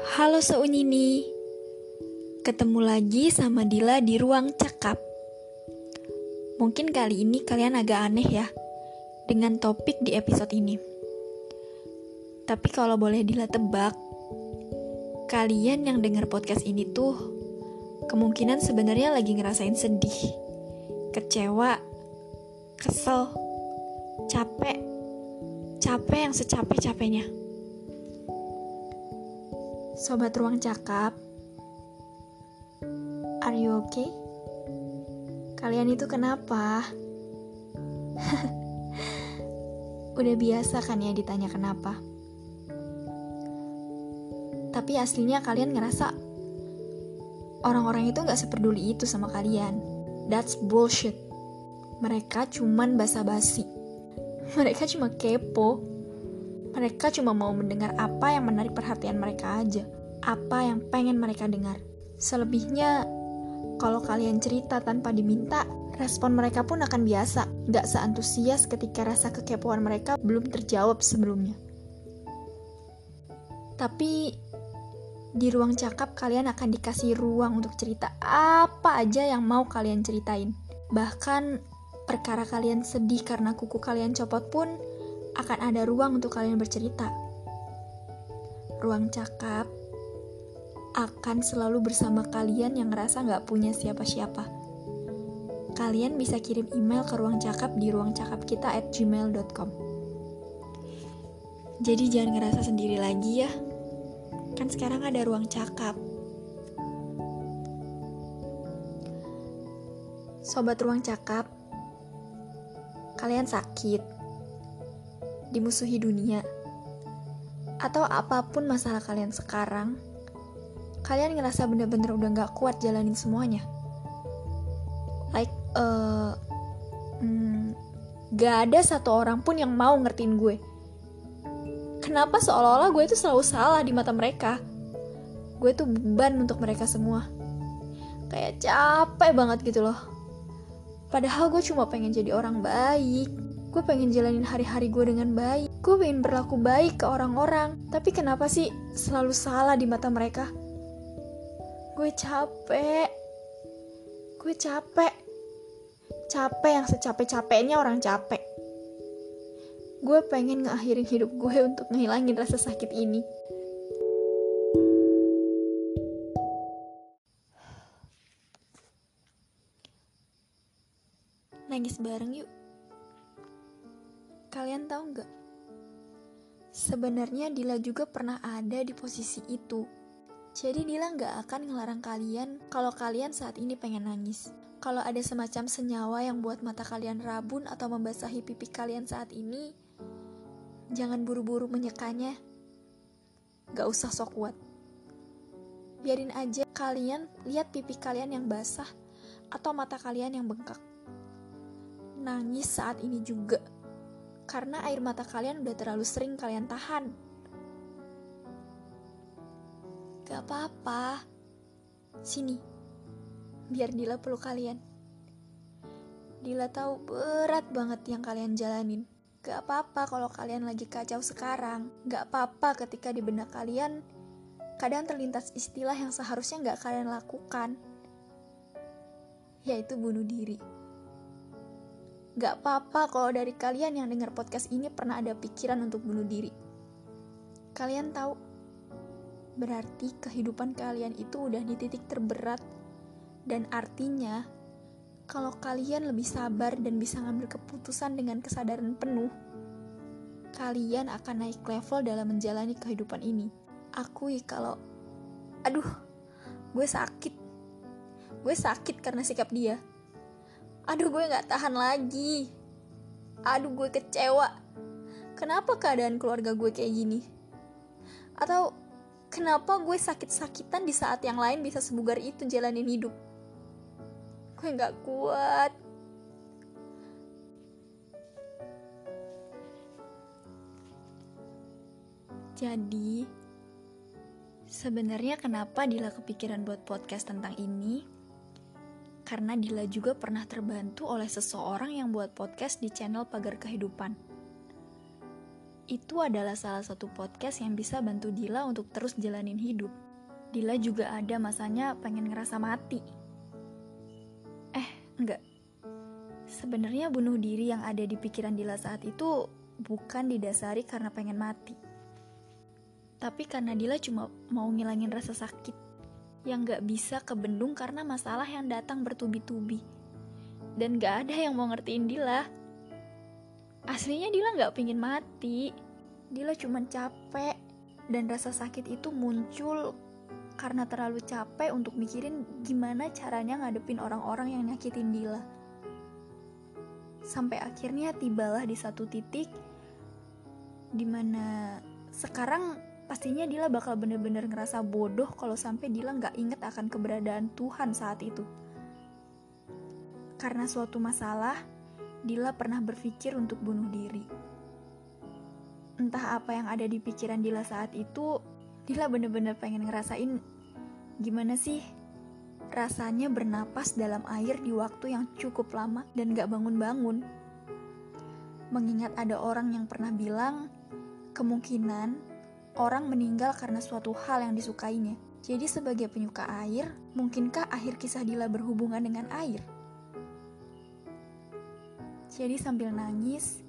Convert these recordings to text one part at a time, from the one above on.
Halo Seunini Ketemu lagi sama Dila di ruang cakap. Mungkin kali ini kalian agak aneh ya Dengan topik di episode ini. Tapi kalau boleh Dila tebak Kalian yang dengar podcast ini tuh Kemungkinan sebenarnya lagi ngerasain sedih Kecewa Kesel Capek. Capek yang secapek-capeknya Sobat Ruang Cakap, are you okay? Kalian itu kenapa? Udah biasa kan ya ditanya kenapa. Tapi aslinya kalian ngerasa orang-orang itu gak seperduli itu sama kalian. That's bullshit. Mereka cuman basa-basi. Mereka cuma kepo mereka cuma mau mendengar apa yang menarik perhatian mereka aja, apa yang pengen mereka dengar. Selebihnya, kalau kalian cerita tanpa diminta, respon mereka pun akan biasa, gak seantusias ketika rasa kekepoan mereka belum terjawab sebelumnya. Tapi di ruang cakap kalian akan dikasih ruang untuk cerita apa aja yang mau kalian ceritain. Bahkan perkara kalian sedih karena kuku kalian copot pun akan ada ruang untuk kalian bercerita. Ruang cakap akan selalu bersama kalian yang ngerasa nggak punya siapa-siapa. Kalian bisa kirim email ke ruang cakap di ruang cakap kita at gmail.com. Jadi jangan ngerasa sendiri lagi ya. Kan sekarang ada ruang cakap. Sobat ruang cakap, kalian sakit, dimusuhi dunia, atau apa pun masalah kalian sekarang, kalian ngerasa bener-bener udah gak kuat jalanin semuanya. Like, uh, hmm, gak ada satu orang pun yang mau ngertiin gue. Kenapa seolah-olah gue itu selalu salah di mata mereka? Gue tuh beban untuk mereka semua. Kayak capek banget gitu loh. Padahal gue cuma pengen jadi orang baik Gue pengen jalanin hari-hari gue dengan baik. Gue pengen berlaku baik ke orang-orang. Tapi kenapa sih selalu salah di mata mereka? Gue capek. Gue capek. Capek yang secapek-capeknya orang capek. Gue pengen ngakhirin hidup gue untuk ngehilangin rasa sakit ini. Nangis bareng yuk. Kalian tahu nggak? Sebenarnya Dila juga pernah ada di posisi itu. Jadi Dila nggak akan ngelarang kalian kalau kalian saat ini pengen nangis. Kalau ada semacam senyawa yang buat mata kalian rabun atau membasahi pipi kalian saat ini, jangan buru-buru menyekanya. Gak usah sok kuat. Biarin aja kalian lihat pipi kalian yang basah atau mata kalian yang bengkak. Nangis saat ini juga karena air mata kalian udah terlalu sering kalian tahan. Gak apa-apa. Sini. Biar Dila peluk kalian. Dila tahu berat banget yang kalian jalanin. Gak apa-apa kalau kalian lagi kacau sekarang. Gak apa-apa ketika di benak kalian kadang terlintas istilah yang seharusnya gak kalian lakukan. Yaitu bunuh diri. Gak apa-apa kalau dari kalian yang dengar podcast ini pernah ada pikiran untuk bunuh diri. Kalian tahu, berarti kehidupan kalian itu udah di titik terberat. Dan artinya, kalau kalian lebih sabar dan bisa ngambil keputusan dengan kesadaran penuh, kalian akan naik level dalam menjalani kehidupan ini. Akui kalau, aduh, gue sakit. Gue sakit karena sikap dia aduh gue gak tahan lagi. Aduh gue kecewa. Kenapa keadaan keluarga gue kayak gini? Atau kenapa gue sakit-sakitan di saat yang lain bisa sebugar itu jalanin hidup? Gue gak kuat. Jadi sebenarnya kenapa Dila kepikiran buat podcast tentang ini karena Dila juga pernah terbantu oleh seseorang yang buat podcast di channel Pagar Kehidupan. itu adalah salah satu podcast yang bisa bantu Dila untuk terus jalanin hidup. Dila juga ada masanya pengen ngerasa mati. Eh, enggak. Sebenarnya bunuh diri yang ada di pikiran Dila saat itu bukan didasari karena pengen mati. Tapi karena Dila cuma mau ngilangin rasa sakit yang gak bisa kebendung karena masalah yang datang bertubi-tubi. Dan gak ada yang mau ngertiin Dila. Aslinya Dila nggak pingin mati. Dila cuma capek dan rasa sakit itu muncul karena terlalu capek untuk mikirin gimana caranya ngadepin orang-orang yang nyakitin Dila. Sampai akhirnya tibalah di satu titik di mana sekarang pastinya Dila bakal bener-bener ngerasa bodoh kalau sampai Dila nggak inget akan keberadaan Tuhan saat itu. Karena suatu masalah, Dila pernah berpikir untuk bunuh diri. Entah apa yang ada di pikiran Dila saat itu, Dila bener-bener pengen ngerasain gimana sih rasanya bernapas dalam air di waktu yang cukup lama dan gak bangun-bangun. Mengingat ada orang yang pernah bilang, kemungkinan orang meninggal karena suatu hal yang disukainya. Jadi sebagai penyuka air, mungkinkah akhir kisah Dila berhubungan dengan air? Jadi sambil nangis,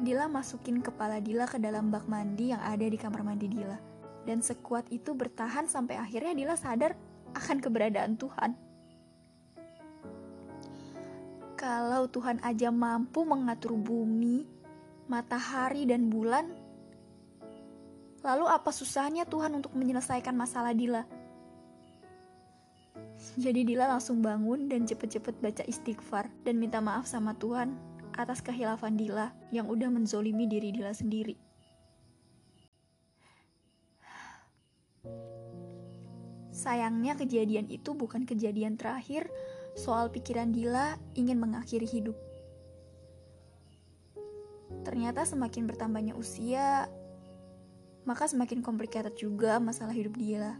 Dila masukin kepala Dila ke dalam bak mandi yang ada di kamar mandi Dila. Dan sekuat itu bertahan sampai akhirnya Dila sadar akan keberadaan Tuhan. Kalau Tuhan aja mampu mengatur bumi, matahari, dan bulan, lalu apa susahnya Tuhan untuk menyelesaikan masalah Dila? Jadi Dila langsung bangun dan cepet-cepet baca istighfar dan minta maaf sama Tuhan atas kehilafan Dila yang udah menzolimi diri Dila sendiri. Sayangnya kejadian itu bukan kejadian terakhir soal pikiran Dila ingin mengakhiri hidup. Ternyata semakin bertambahnya usia, maka semakin complicated juga masalah hidup Dila.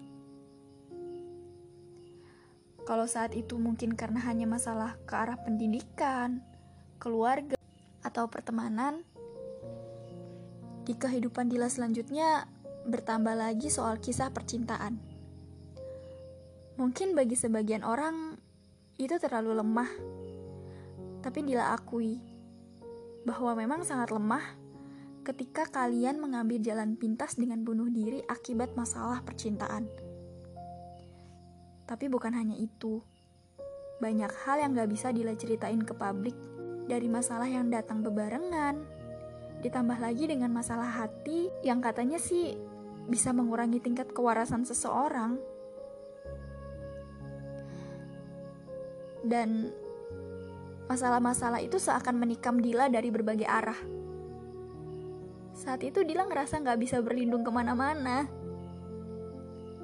Kalau saat itu mungkin karena hanya masalah ke arah pendidikan, keluarga, atau pertemanan, di kehidupan Dila selanjutnya bertambah lagi soal kisah percintaan. Mungkin bagi sebagian orang itu terlalu lemah, tapi Dila akui bahwa memang sangat lemah ketika kalian mengambil jalan pintas dengan bunuh diri akibat masalah percintaan. Tapi bukan hanya itu. Banyak hal yang gak bisa Dila ceritain ke publik dari masalah yang datang bebarengan. Ditambah lagi dengan masalah hati yang katanya sih bisa mengurangi tingkat kewarasan seseorang. Dan masalah-masalah itu seakan menikam Dila dari berbagai arah. Saat itu Dila ngerasa gak bisa berlindung ke mana-mana.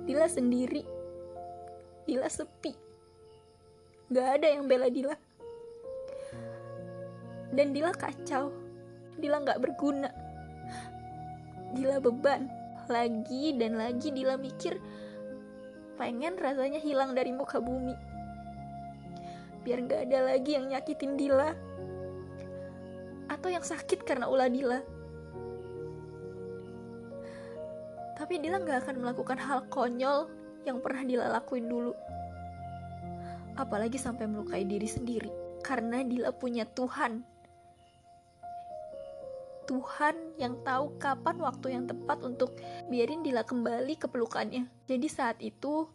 Dila sendiri Dila sepi. Gak ada yang bela Dila. Dan Dila kacau. Dila gak berguna. Dila beban. Lagi dan lagi Dila mikir pengen rasanya hilang dari muka bumi. Biar gak ada lagi yang nyakitin Dila. Atau yang sakit karena ulah Dila. Tapi Dila gak akan melakukan hal konyol yang pernah Dila lakuin dulu. Apalagi sampai melukai diri sendiri. Karena Dila punya Tuhan. Tuhan yang tahu kapan waktu yang tepat untuk biarin Dila kembali ke pelukannya. Jadi saat itu,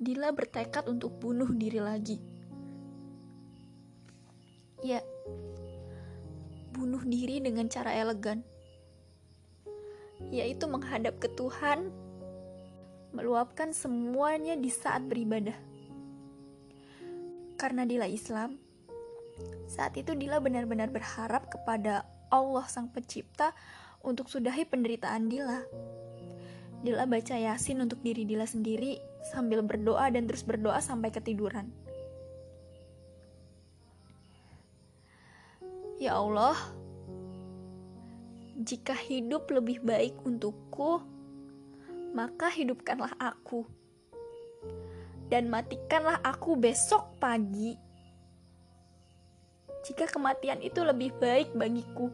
Dila bertekad untuk bunuh diri lagi. Ya, bunuh diri dengan cara elegan, yaitu menghadap ke Tuhan meluapkan semuanya di saat beribadah. Karena Dila Islam, saat itu Dila benar-benar berharap kepada Allah Sang Pencipta untuk sudahi penderitaan Dila. Dila baca Yasin untuk diri Dila sendiri sambil berdoa dan terus berdoa sampai ketiduran. Ya Allah, jika hidup lebih baik untukku, maka hidupkanlah aku. Dan matikanlah aku besok pagi. Jika kematian itu lebih baik bagiku.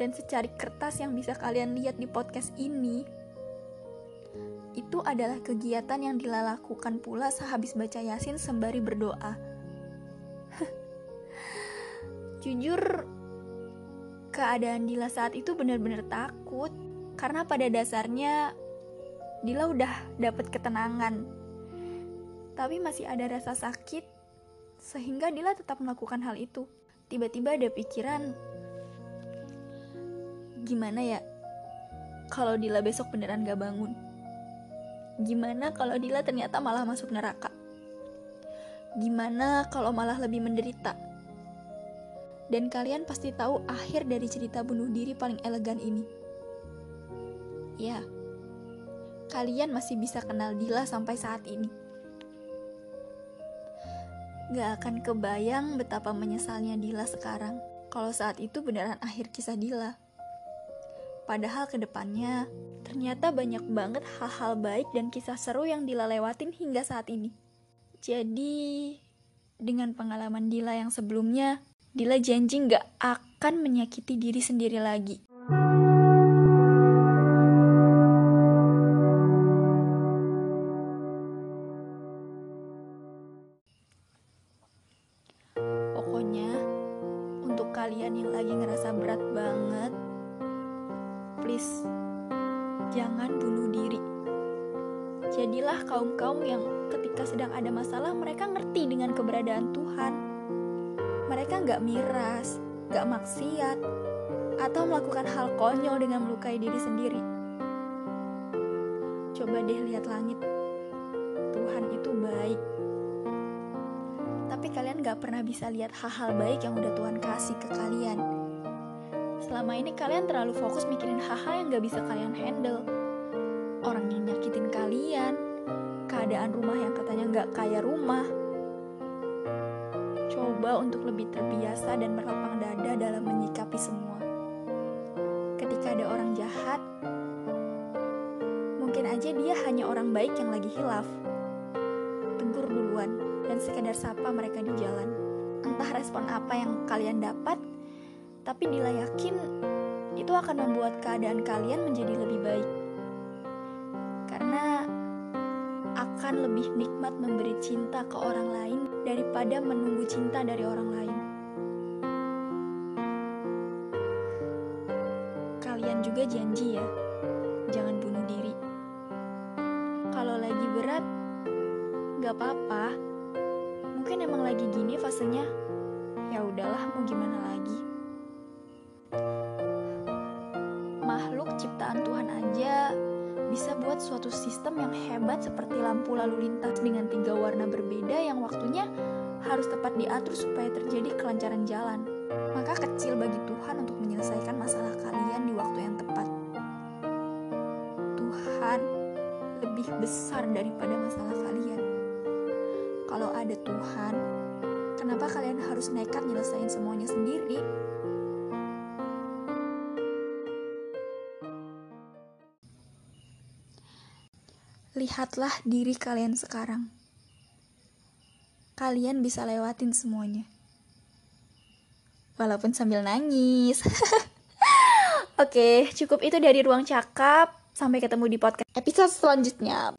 dan secari kertas yang bisa kalian lihat di podcast ini itu adalah kegiatan yang dilakukan pula sehabis baca Yasin sembari berdoa. Jujur, keadaan Dila saat itu benar-benar takut karena pada dasarnya Dila udah dapat ketenangan. Tapi masih ada rasa sakit sehingga Dila tetap melakukan hal itu. Tiba-tiba ada pikiran gimana ya kalau Dila besok beneran gak bangun? Gimana kalau Dila ternyata malah masuk neraka? Gimana kalau malah lebih menderita? Dan kalian pasti tahu akhir dari cerita bunuh diri paling elegan ini. Ya, kalian masih bisa kenal Dila sampai saat ini. Gak akan kebayang betapa menyesalnya Dila sekarang kalau saat itu beneran akhir kisah Dila. Padahal ke depannya, ternyata banyak banget hal-hal baik dan kisah seru yang Dila lewatin hingga saat ini. Jadi, dengan pengalaman Dila yang sebelumnya, Dila janji gak akan menyakiti diri sendiri lagi. Pokoknya, untuk kalian yang lagi ngerasa berat banget, please jangan bunuh diri. Jadilah kaum-kaum yang ketika sedang ada masalah mereka ngerti dengan keberadaan Tuhan. Mereka nggak miras, nggak maksiat, atau melakukan hal konyol dengan melukai diri sendiri. Coba deh lihat langit. Tuhan itu baik. Tapi kalian gak pernah bisa lihat hal-hal baik yang udah Tuhan kasih ke kalian selama ini kalian terlalu fokus mikirin hal-hal yang gak bisa kalian handle. Orang yang nyakitin kalian, keadaan rumah yang katanya gak kaya rumah. Coba untuk lebih terbiasa dan berlapang dada dalam menyikapi semua. Ketika ada orang jahat, mungkin aja dia hanya orang baik yang lagi hilaf. Tegur duluan dan sekedar sapa mereka di jalan. Entah respon apa yang kalian dapat, tapi Dila yakin itu akan membuat keadaan kalian menjadi lebih baik. Akan lebih nikmat memberi cinta ke orang lain daripada menunggu cinta dari orang lain. Kalian juga janji ya, jangan bunuh diri. Kalau lagi berat, gak apa-apa. Mungkin emang lagi gini fasenya. Ya udahlah, mau gimana lagi. makhluk ciptaan Tuhan aja bisa buat suatu sistem yang hebat seperti lampu lalu lintas dengan tiga warna berbeda yang waktunya harus tepat diatur supaya terjadi kelancaran jalan. Maka kecil bagi Tuhan untuk menyelesaikan masalah kalian di waktu yang tepat. Tuhan lebih besar daripada masalah kalian. Kalau ada Tuhan, kenapa kalian harus nekat nyelesain semuanya sendiri? Lihatlah diri kalian sekarang. Kalian bisa lewatin semuanya. Walaupun sambil nangis. Oke, cukup itu dari ruang cakap. Sampai ketemu di podcast episode selanjutnya.